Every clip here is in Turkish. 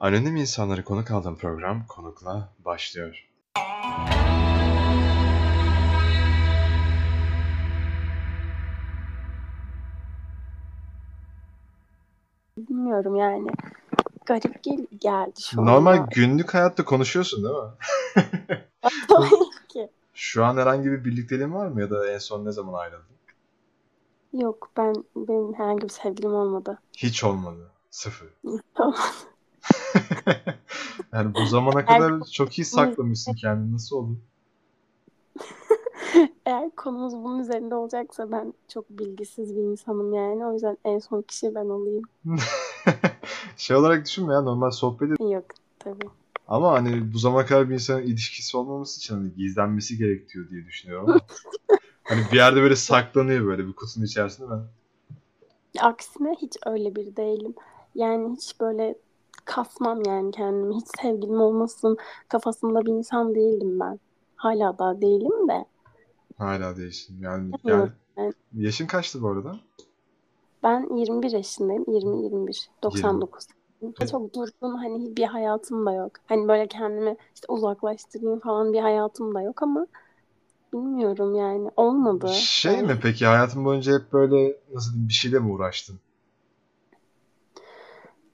Anonim insanları konuk aldığım program konukla başlıyor. Bilmiyorum yani. Garip gel geldi şu Normal anda. günlük hayatta konuşuyorsun değil mi? Tabii ki. Şu an herhangi bir birlikteliğin var mı ya da en son ne zaman ayrıldın? Yok ben benim herhangi bir sevgilim olmadı. Hiç olmadı. Sıfır. yani bu zamana kadar çok iyi saklamışsın kendini. Nasıl oldu? Eğer konumuz bunun üzerinde olacaksa ben çok bilgisiz bir insanım yani. O yüzden en son kişi ben olayım. şey olarak düşünme ya normal sohbet et. Yok tabii. Ama hani bu zamana kadar bir insanın ilişkisi olmaması için hani gizlenmesi gerekiyor diye düşünüyorum ama. hani bir yerde böyle saklanıyor böyle bir kutunun içerisinde ben. Aksine hiç öyle bir değilim. Yani hiç böyle kasmam yani kendimi. Hiç sevgilim olmasın kafasında bir insan değildim ben. Hala da değilim de. Hala değilsin. Yani, yani. Ben, yaşın kaçtı bu arada? ben 21 yaşındayım. 20-21. 99. Çok durgun hani bir hayatım da yok. Hani böyle kendimi işte uzaklaştırayım falan bir hayatım da yok ama bilmiyorum yani olmadı. Şey Yani mi peki hayatın boyunca hep böyle nasıl diyeyim bir şeyle mi uğraştın?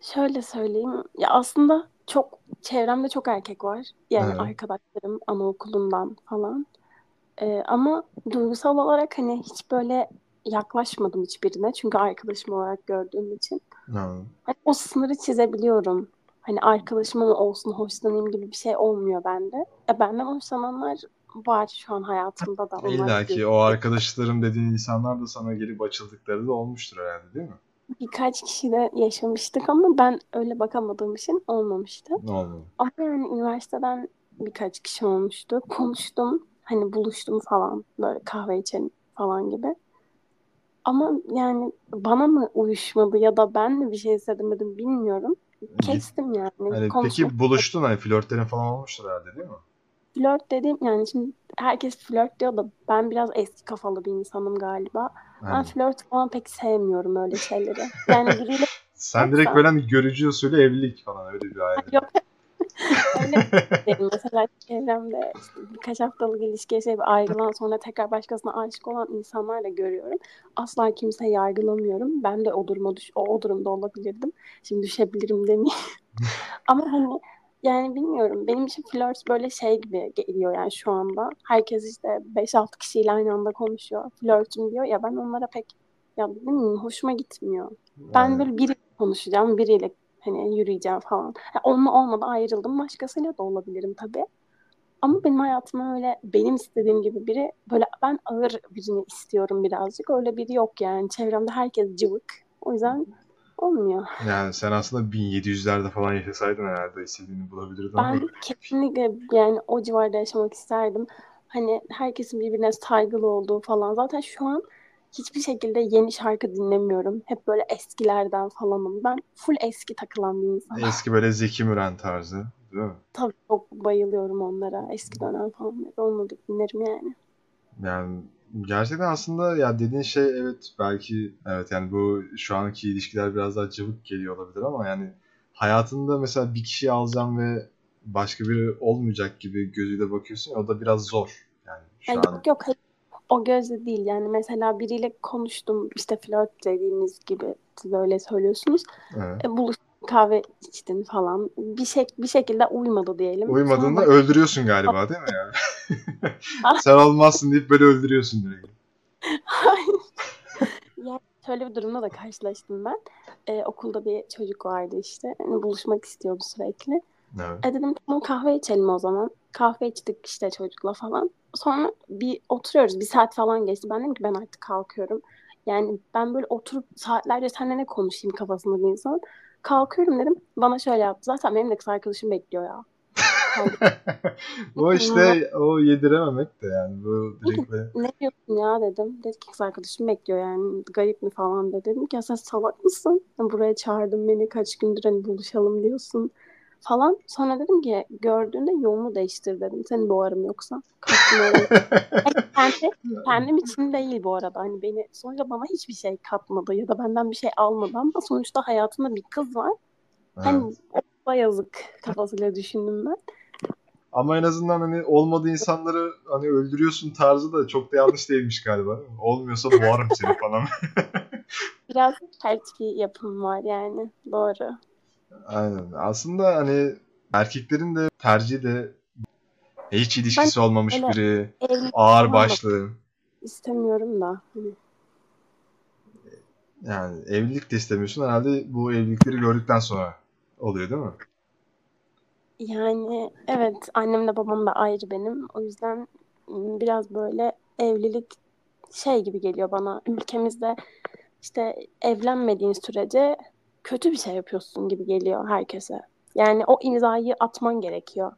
Şöyle söyleyeyim. Ya aslında çok çevremde çok erkek var. Yani Evet. arkadaşlarım anaokulundan falan. Ee, ama duygusal olarak hani hiç böyle yaklaşmadım hiçbirine. Çünkü arkadaşım olarak gördüğüm için. Anladım. Hani o sınırı çizebiliyorum. Hani arkadaşım ama olsun hoşlanayım gibi bir şey olmuyor bende. E benden hoşlananlar var şu an hayatımda da. Onlar İlla ki o arkadaşlarım dediğin insanlar da sana gelip açıldıkları da olmuştur herhalde değil mi? Birkaç kişiyle yaşamıştık ama ben öyle bakamadığım için olmamıştı. Ne oldu? Ama yani üniversiteden birkaç kişi olmuştu. Konuştum. Hani buluştum falan. Böyle kahve içelim falan gibi. Ama yani bana mı uyuşmadı ya da ben mi bir şey hissedemedim bilmiyorum. Kestim yani. Konuşmak peki buluştun hani flörtlerin falan olmuştur herhalde değil mi? Flört dediğim yani şimdi herkes flört diyor da ben biraz eski kafalı bir insanım galiba. Ben Hani flört falan pek sevmiyorum öyle şeyleri. Yani biriyle sen direkt böyle hani görücü usulü evlilik falan öyle bir hayal. yok öyle. Mesela çevremde işte birkaç haftalık ilişki yaşayıp ayrılan sonra tekrar başkasına aşık olan insanlar da görüyorum. Asla kimseyi yargılamıyorum. Ben de o duruma düş o, o durumda olabilirdim. Şimdi düşebilirim demeyeyim. Ama hani yani bilmiyorum. Benim için flört böyle şey gibi geliyor yani şu anda. Herkes işte 5-6 kişiyle aynı anda konuşuyor. Flörtüm diyor ya ben onlara pek ya bilmiyorum hoşuma gitmiyor. Ben Yani böyle biriyle konuşacağım, biriyle hani yürüyeceğim falan. Ha, onunla olmadı ayrıldım. Başkasıyla da olabilirim tabii. Ama benim hayatıma öyle benim istediğim gibi biri böyle ben ağır birini istiyorum birazcık. Öyle biri yok yani. Çevremde herkes cıvık. O yüzden olmuyor. yani sen aslında 1700'lerde falan yaşasaydın herhalde istediğini bulabilirdin ama Ben kesinlikle yani o civarda yaşamak isterdim. Hani herkesin birbirine saygılı olduğu falan. Zaten şu an hiçbir şekilde yeni şarkı dinlemiyorum. Hep böyle eskilerden falanım. Ben full eski takılan bir insanım. eski böyle Zeki Müren tarzı değil mi? Tabii çok bayılıyorum onlara. Eski dönem falan. Onları dinlerim yani. Yani gerçekten aslında ya dediğin şey evet belki evet yani bu şu anki ilişkiler biraz daha cıvık geliyor olabilir ama yani hayatında mesela bir kişiyi alacağım ve başka biri olmayacak gibi gözüyle bakıyorsun ya o da biraz zor. Yani şu Yani an yok yok o gözle değil. Yani mesela biriyle konuştum işte flört dediğiniz gibi siz öyle söylüyorsunuz. evet. E, buluştuk kahve içtin falan. Bir şey bir şekilde uymadı diyelim. Sonra uymadığında bak öldürüyorsun galiba değil mi yani? Sen olmazsın deyip böyle öldürüyorsun direkt. Yani şöyle bir durumda da karşılaştım ben. Ee, okulda bir çocuk vardı işte. Yani buluşmak istiyordu sürekli. Evet. E dedim tamam kahve içelim o zaman. Kahve içtik işte çocukla falan. Sonra bir oturuyoruz. Bir saat falan geçti. Ben dedim ki ben artık kalkıyorum. Yani ben böyle oturup saatlerce seninle ne konuşayım kafasında bir insan. Kalkıyorum dedim. Bana şöyle yaptı. Zaten benim de kız arkadaşım bekliyor ya. O işte o yedirememek de yani bu direkt böyle Ne diyorsun ya dedim. Dedi ki kız arkadaşım bekliyor yani garip mi falan dedi. Dedim ki ya sen salak mısın? Buraya çağırdın beni kaç gündür hani buluşalım diyorsun falan. Sonra dedim ki gördüğünde yolunu değiştir dedim. Seni boğarım yoksa. Kendi, kendim için değil bu arada. Hani beni sonuçta bana hiçbir şey katmadı ya da benden bir şey almadı ama sonuçta hayatımda bir kız var. Hani Evet. o yazık kafasıyla düşündüm ben. Ama en azından hani olmadığı insanları hani öldürüyorsun tarzı da çok da yanlış değilmiş galiba. Olmuyorsa boğarım seni falan. Biraz bir yapım var yani. Doğru. Aynen. Aslında hani erkeklerin de tercihi de hiç ilişkisi olmamış öyle biri, ağır başlı. istemiyorum da. Hani Yani evlilik de istemiyorsun. Herhalde bu evlilikleri gördükten sonra oluyor değil mi? Yani evet annemle babam da ayrı benim. O yüzden biraz böyle evlilik şey gibi geliyor bana. Ülkemizde işte evlenmediğin sürece kötü bir şey yapıyorsun gibi geliyor herkese. Yani o imzayı atman gerekiyor.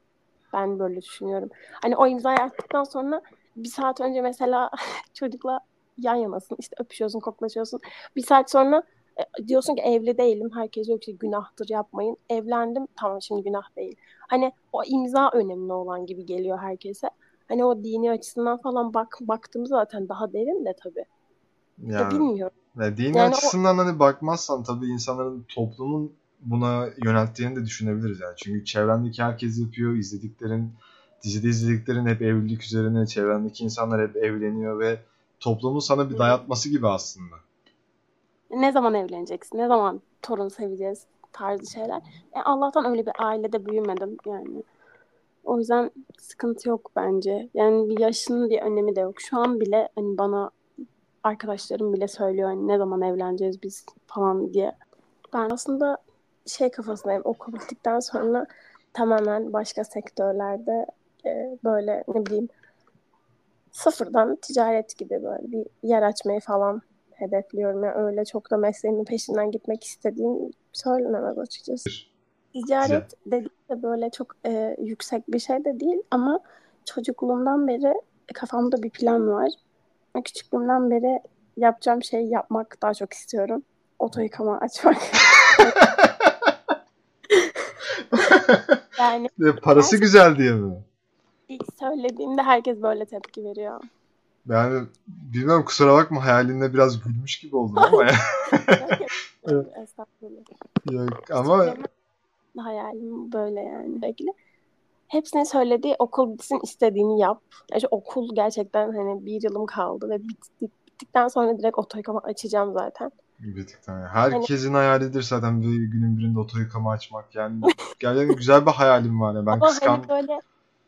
Ben böyle düşünüyorum. Hani o imzayı attıktan sonra bir saat önce mesela çocukla yan yanasın. işte öpüşüyorsun, koklaşıyorsun. Bir saat sonra e, diyorsun ki evli değilim. Herkes diyor ki günahtır yapmayın. Evlendim. Tamam şimdi günah değil. Hani o imza önemli olan gibi geliyor herkese. Hani o dini açısından falan bak baktığımız zaten daha derin de tabii. Ya Yani bilmiyorum. ve dini Yani o açısından hani bakmazsan tabii insanların toplumun buna yönelttiğini de düşünebiliriz yani. Çünkü çevrendeki herkes yapıyor. izlediklerin, dizide izlediklerin hep evlilik üzerine. Çevrendeki insanlar hep evleniyor ve toplumun sana bir dayatması gibi aslında. ne zaman evleneceksin? Ne zaman torun seveceğiz tarzı şeyler. E, Allah'tan öyle bir ailede büyümedim yani. O yüzden sıkıntı yok bence. Yani bir yaşının bir önemi de yok. Şu an bile hani bana arkadaşlarım bile söylüyor hani ne zaman evleneceğiz biz falan diye. Ben aslında şey kafasındayım. Okul bittikten sonra tamamen başka sektörlerde e, böyle ne bileyim sıfırdan ticaret gibi böyle bir yer açmayı falan hedefliyorum. Yani öyle çok da mesleğimin peşinden gitmek istediğim söylenemez açıkçası. Ticaret dediğim de böyle çok e, yüksek bir şey de değil ama çocukluğumdan beri kafamda bir plan var. Küçüklüğümden beri yapacağım şeyi yapmak daha çok istiyorum. Oto yıkama açmak. Yani parası güzel diye mi? ilk söylediğimde herkes böyle tepki veriyor. Yani bilmem kusura bakma hayalinle biraz gülmüş gibi oldum ama ya. Evet. Estağfurullah. Yok, ama hayalim böyle yani. Sürekli. Hepsinin söylediği okul bitsin istediğini yap. Yani okul gerçekten hani bir yılım kaldı ve bitti, bittikten sonra direkt oto yıkama açacağım zaten. tık daha. Herkesin hayalidir zaten bir günün birinde oto yıkama açmak yani. Gerçekten güzel bir hayalim var ya. Ben Ama kıskan... hani böyle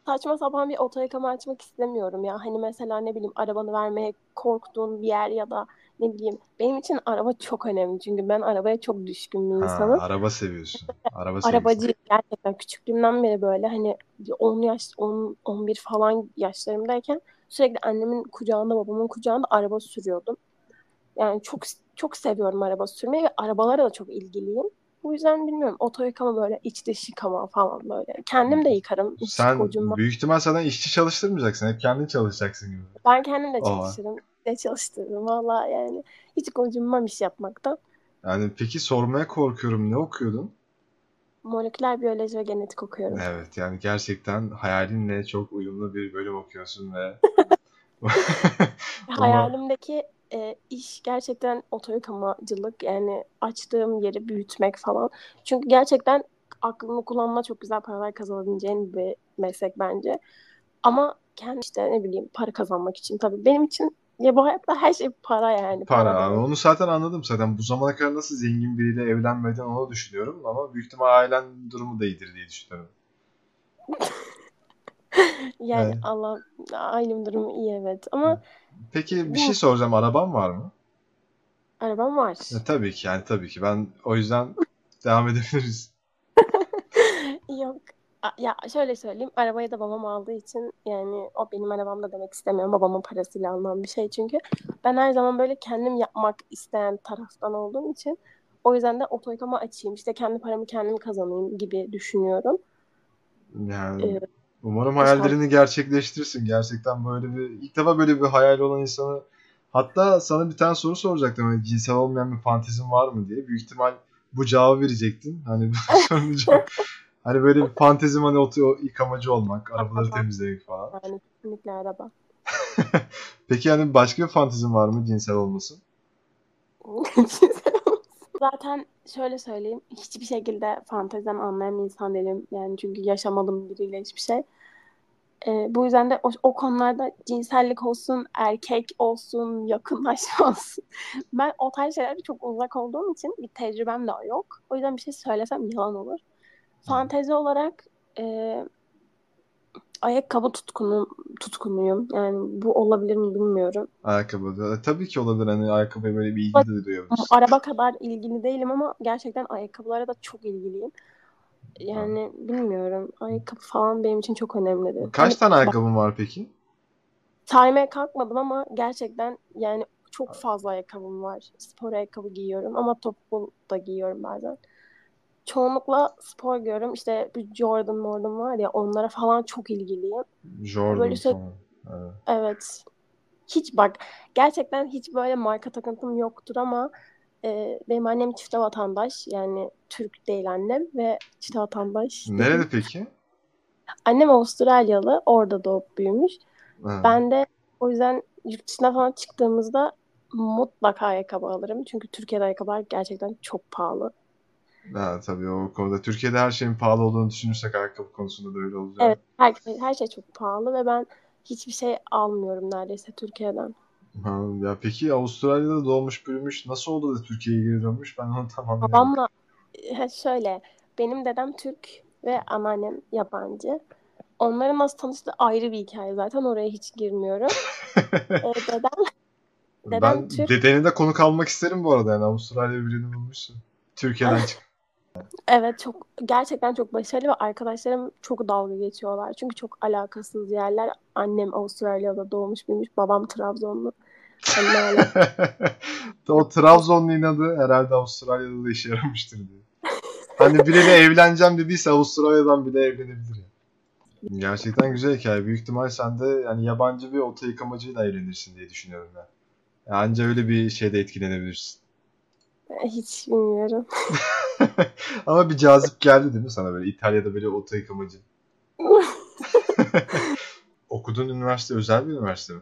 saçma sapan bir oto yıkama açmak istemiyorum ya. Hani mesela ne bileyim arabanı vermeye korktuğun bir yer ya da ne bileyim. Benim için araba çok önemli çünkü ben arabaya çok düşkün bir Ha, insanım. araba seviyorsun. Araba. Arabacı gerçekten küçüklüğümden beri böyle hani 10 yaş 10 11 falan yaşlarımdayken sürekli annemin kucağında babamın kucağında araba sürüyordum. Yani çok çok seviyorum araba sürmeyi ve arabalara da çok ilgiliyim. Bu yüzden bilmiyorum oto yıkama böyle iç dış yıkama falan böyle. Kendim de yıkarım. Sen büyük ihtimal zaten işçi çalıştırmayacaksın. Hep kendin çalışacaksın gibi. Ben kendim de çalışırım. De çalıştırırım valla yani. Hiç gocunmam iş yapmaktan. Yani peki sormaya korkuyorum. Ne okuyordun? Moleküler biyoloji ve genetik okuyorum. Evet yani gerçekten hayalinle çok uyumlu bir bölüm okuyorsun ve Hayalimdeki e, iş gerçekten oto yıkamacılık yani açtığım yeri büyütmek falan. Çünkü gerçekten aklını kullanma çok güzel paralar kazanabileceğin bir meslek bence. Ama kendi işte ne bileyim para kazanmak için tabii benim için ya bu hayatta her şey para yani. para. demek. abi. Onu zaten anladım zaten. Bu zamana kadar nasıl zengin biriyle evlenmeden onu düşünüyorum ama büyük ihtimal ailen durumu da iyidir diye düşünüyorum. Yani Evet. Allah ailem durumu iyi evet ama Peki bir şey soracağım. Araban var mı? arabam var. E, tabii ki yani tabii ki. Ben o yüzden devam edebiliriz. Ya şöyle söyleyeyim. Arabayı da babam aldığı için yani o benim arabam da demek istemiyorum. Babamın parasıyla alınan bir şey çünkü. Ben her zaman böyle kendim yapmak isteyen taraftan olduğum için o yüzden de oto yıkama açayım. işte kendi paramı kendim kazanayım gibi düşünüyorum. Yani Ee, umarım hayallerini gerçekleştirirsin. Gerçekten böyle bir ilk defa böyle bir hayal olan insanı hatta sana bir tane soru soracaktım. Hani cinsel olmayan bir fantezin var mı diye. Büyük ihtimal bu cevabı verecektin. Hani bu sorunun Hani böyle bir fantezim hani oto yıkamacı olmak, arabaları temizlemek falan. Yani kesinlikle araba. Peki yani başka bir fantezin var mı cinsel olmasın? zaten şöyle söyleyeyim. Hiçbir şekilde fanteziden anlayan insan değilim. Yani çünkü yaşamadım biriyle hiçbir şey. Ee, bu yüzden de o, o konularda cinsellik olsun, erkek olsun, yakınlaşma olsun. Ben o tarz şeylerde çok uzak olduğum için bir tecrübem de yok. O yüzden bir şey söylesem yalan olur. Fantezi olarak e, ayakkabı tutkunu, tutkunuyum. Yani bu olabilir mi bilmiyorum. Ayakkabı. da- Tabii ki olabilir. Hani ayakkabıya böyle bir ilgi de duyabilirsin. Araba kadar ilgili değilim ama gerçekten ayakkabılara da çok ilgiliyim. Yani bilmiyorum. Ayakkabı falan benim için çok önemlidir. Kaç Hani tane ayakkabın var peki? saymaya kalkmadım ama gerçekten yani çok fazla ayakkabım var. Spor ayakkabı giyiyorum ama topuklu da giyiyorum bazen. Çoğunlukla spor giyiyorum. İşte bu Jordan Jordan var ya onlara falan çok ilgiliyim. Jordan Böyle şey- falan. Evet. Evet. Hiç bak gerçekten hiç böyle marka takıntım yoktur ama e, benim annem çifte vatandaş yani Türk değil annem ve çifte vatandaş. değil. Nerede peki? Annem Avustralyalı orada doğup büyümüş. Ha. Ben de o yüzden yurt dışına falan çıktığımızda mutlaka ayakkabı alırım. Çünkü Türkiye'de ayakkabılar gerçekten çok pahalı. Ha, tabii o konuda. Türkiye'de her şeyin pahalı olduğunu düşünürsek ayakkabı konusunda da öyle olacak. Evet her, her şey çok pahalı ve ben hiçbir şey almıyorum neredeyse Türkiye'den. Ha, ya peki Avustralya'da doğmuş büyümüş nasıl oldu da Türkiye'ye geri dönmüş? Ben onu tam anlayamadım. Babamla e, şöyle benim dedem Türk ve anneannem yabancı. Onların nasıl tanıştığı ayrı bir hikaye zaten oraya hiç girmiyorum. Ee, dedem dedem Ben Türk. dedeni de konuk almak isterim bu arada yani Avustralya birini bulmuşsun. Türkiye'den çık. Evet çok gerçekten çok başarılı ve arkadaşlarım çok dalga geçiyorlar. Çünkü çok alakasız yerler. Annem Avustralya'da doğmuş büyümüş. Babam Trabzonlu. Hani o Trabzonlu inadı herhalde Avustralya'da da işe yaramıştır diye. Hani biriyle evleneceğim dediyse Avustralya'dan bile evlenebilir ya. Gerçekten güzel hikaye. Büyük ihtimal sen de yani yabancı bir oto yıkamacıyla evlenirsin diye düşünüyorum ben. Yani anca öyle bir şeyde etkilenebilirsin. Hiç bilmiyorum. Ama bir cazip geldi değil mi sana böyle İtalya'da böyle oto yıkamacı? Okuduğun üniversite özel bir üniversite mi?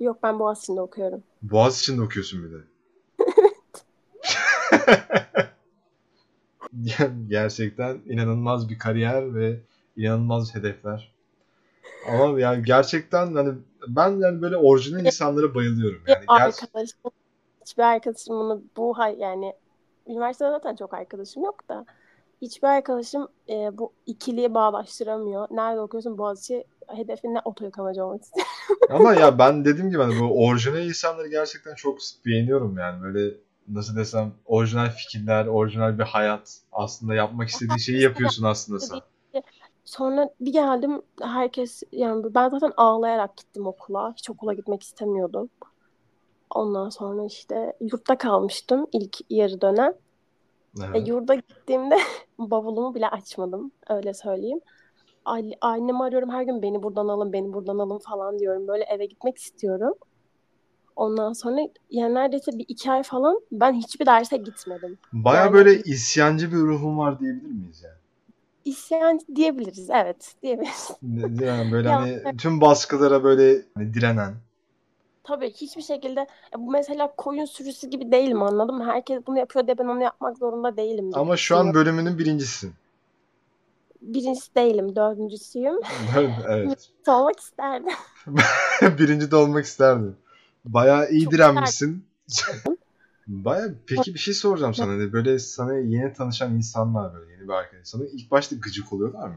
Yok ben Boğaziçi'nde okuyorum. Boğaziçi'nde okuyorsun bir de. Gerçekten inanılmaz bir kariyer ve inanılmaz hedefler. Ama yani gerçekten hani ben yani böyle orijinal insanlara bayılıyorum. Yani ger- Arkadaşım, hiçbir arkadaşım bunu bu yani üniversitede zaten çok arkadaşım yok da hiçbir arkadaşım e, bu ikiliye bağlaştıramıyor. Nerede okuyorsun Boğaziçi hedefin ne oto yıkamacı olmak istiyor. ama ya ben dediğim gibi hani bu orijinal insanları gerçekten çok beğeniyorum yani böyle nasıl desem orijinal fikirler, orijinal bir hayat. Aslında yapmak istediğin şeyi yapıyorsun aslında sen. Sonra bir geldim herkes yani ben zaten ağlayarak gittim okula. Hiç okula gitmek istemiyordum. Ondan sonra işte yurtta kalmıştım ilk yarı dönem. E, Evet. yurda gittiğimde bavulumu bile açmadım. Öyle söyleyeyim. Annemi arıyorum her gün beni buradan alın, beni buradan alın falan diyorum. Böyle eve gitmek istiyorum. Ondan sonra yani neredeyse bir iki ay falan ben hiçbir derse gitmedim. Baya Yani- böyle isyancı bir ruhun var diyebilir miyiz yani? İsyan diyebiliriz. Evet diyebiliriz. Yani böyle Ya, hani tüm baskılara böyle hani direnen. Tabii hiçbir şekilde e, bu mesela koyun sürüsü gibi değilim anladın mı? Herkes bunu yapıyor diye ben onu yapmak zorunda değilim. gibi Ama şu an bölümünün birincisin. Birincisi değilim, dördüncüsüyüm. evet. Olmak isterdim. Birinci de olmak isterdim. Bayağı iyi Çok direnmişsin. Bayağı peki bir şey soracağım sana. Hani böyle sana yeni tanışan insanlar böyle yeni bir arkadaş. Sana ilk başta gıcık oluyorlar mı?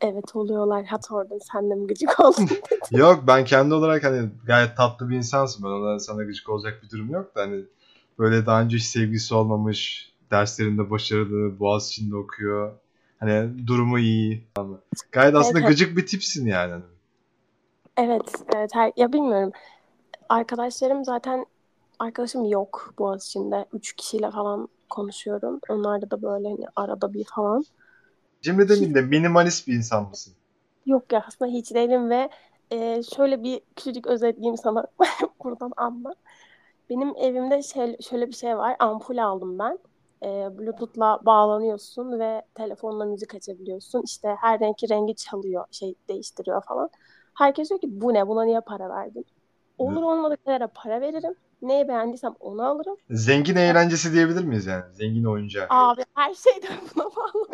Evet oluyorlar. Hat oradan sen de mi gıcık oldun? Yok ben kendi olarak hani gayet tatlı bir insansın. Ben ona sana gıcık olacak bir durum yok da hani böyle daha önce hiç sevgilisi olmamış, derslerinde başarılı, boğaz içinde okuyor. Hani durumu iyi. Gayet aslında Evet. gıcık bir tipsin yani. Hani Evet, evet. Her, ya bilmiyorum. Arkadaşlarım zaten arkadaşım yok Boğaziçi'nde. Üç kişiyle falan konuşuyorum. Onlarda da böyle hani arada bir falan. Cimri demeyeyim de minimalist bir insan mısın? Yok ya aslında hiç değilim ve e, şöyle bir küçücük özetleyeyim sana buradan anla. Benim evimde şey, şöyle bir şey var. Ampul aldım ben. E, Bluetooth'la bağlanıyorsun ve telefonla müzik açabiliyorsun. İşte her renki rengi çalıyor, şey değiştiriyor falan. Herkes diyor ki bu ne? Buna niye para verdin? Olur olmadık şeylere para veririm. Neyi beğendiysem onu alırım. Zengin eğlencesi diyebilir miyiz yani? Zengin oyuncağı. Abi her şeyden buna bağlı.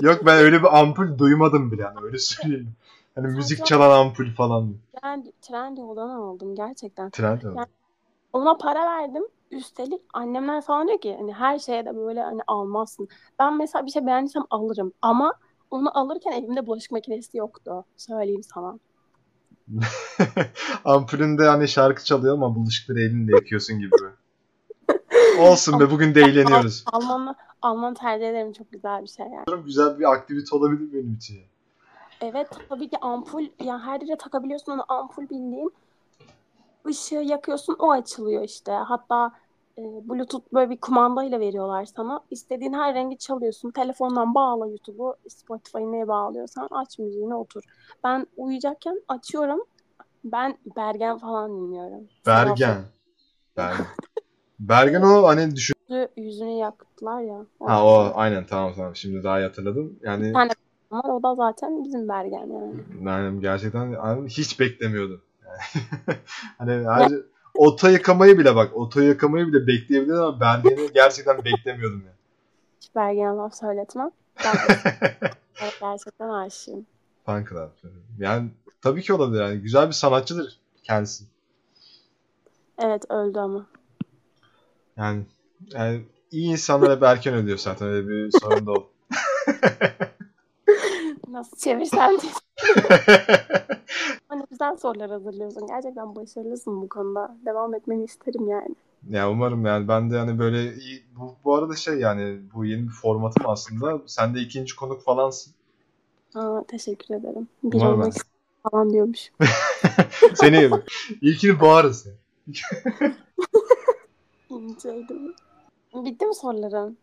Yok ben öyle bir ampul duymadım bile yani öyle söyleyeyim. Hani müzik çalan ampul falan. Trend, Trendyol'dan aldım gerçekten. Trend? Yani- Ona para verdim. Üstelik annemler falan diyor ki hani her şeye de böyle hani almazsın. Ben mesela bir şey beğendiysem alırım ama onu alırken elimde bulaşık makinesi yoktu. Söyleyeyim sana. Ampulünde hani şarkı çalıyor ama bulaşıkları elinle yakıyorsun gibi. Olsun be bugün de eğleniyoruz. Almanı, Alman tercih ederim çok güzel bir şey yani. Güzel bir aktivite olabilir benim için. Evet tabii ki ampul yani her yere takabiliyorsun onu ampul bildiğin ışığı yakıyorsun o açılıyor işte. Hatta e, Bluetooth böyle bir kumandayla veriyorlar sana. İstediğin her rengi çalıyorsun. Telefondan bağla YouTube'u. Spotify'ı neye bağlıyorsan aç müziğine otur. Ben uyuyacakken açıyorum. Ben Bergen falan dinliyorum. Bergen. Bergen. Bergen o hani düşün. Yüzü, yüzünü yaktılar ya. Ha o aynen tamam tamam şimdi daha iyi hatırladım. Yani Bir tane var o da zaten bizim Bergen yani. yani gerçekten yani hiç beklemiyordum. Hani her oto yıkamayı bile bak oto yıkamayı bile bekleyebilirim ama Bergen'i gerçekten beklemiyordum ya. Hiç Bergen'e laf söyletmem. De gerçekten aşığım. Fan Club. Yani tabii ki olabilir yani güzel bir sanatçıdır kendisi. Evet öldü ama. Yani, yani iyi insanlara hep erken ölüyor zaten öyle bir sorun da oldu. Nasıl çevirsen de. Güzel sorular hazırlıyorsun. Gerçekten başarılısın bu konuda. Devam etmeni isterim yani. Ya umarım yani ben de hani böyle bu, bu arada şey yani bu yeni bir formatım aslında. Sen de ikinci konuk falansın. Aa, teşekkür ederim. Bir Umarım olmak ben. falan diyormuş. Seni ilkini bağırız. İnceydim. Bitti mi soruların?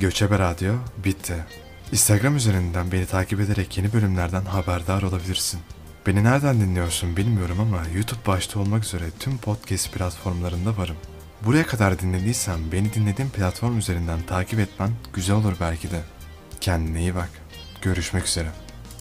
Göçebe Radyo bitti. Instagram üzerinden beni takip ederek yeni bölümlerden haberdar olabilirsin. Beni nereden dinliyorsun bilmiyorum ama YouTube başta olmak üzere tüm podcast platformlarında varım. Buraya kadar dinlediysen beni dinlediğin platform üzerinden takip etmen güzel olur belki de. Kendine iyi bak. Görüşmek üzere.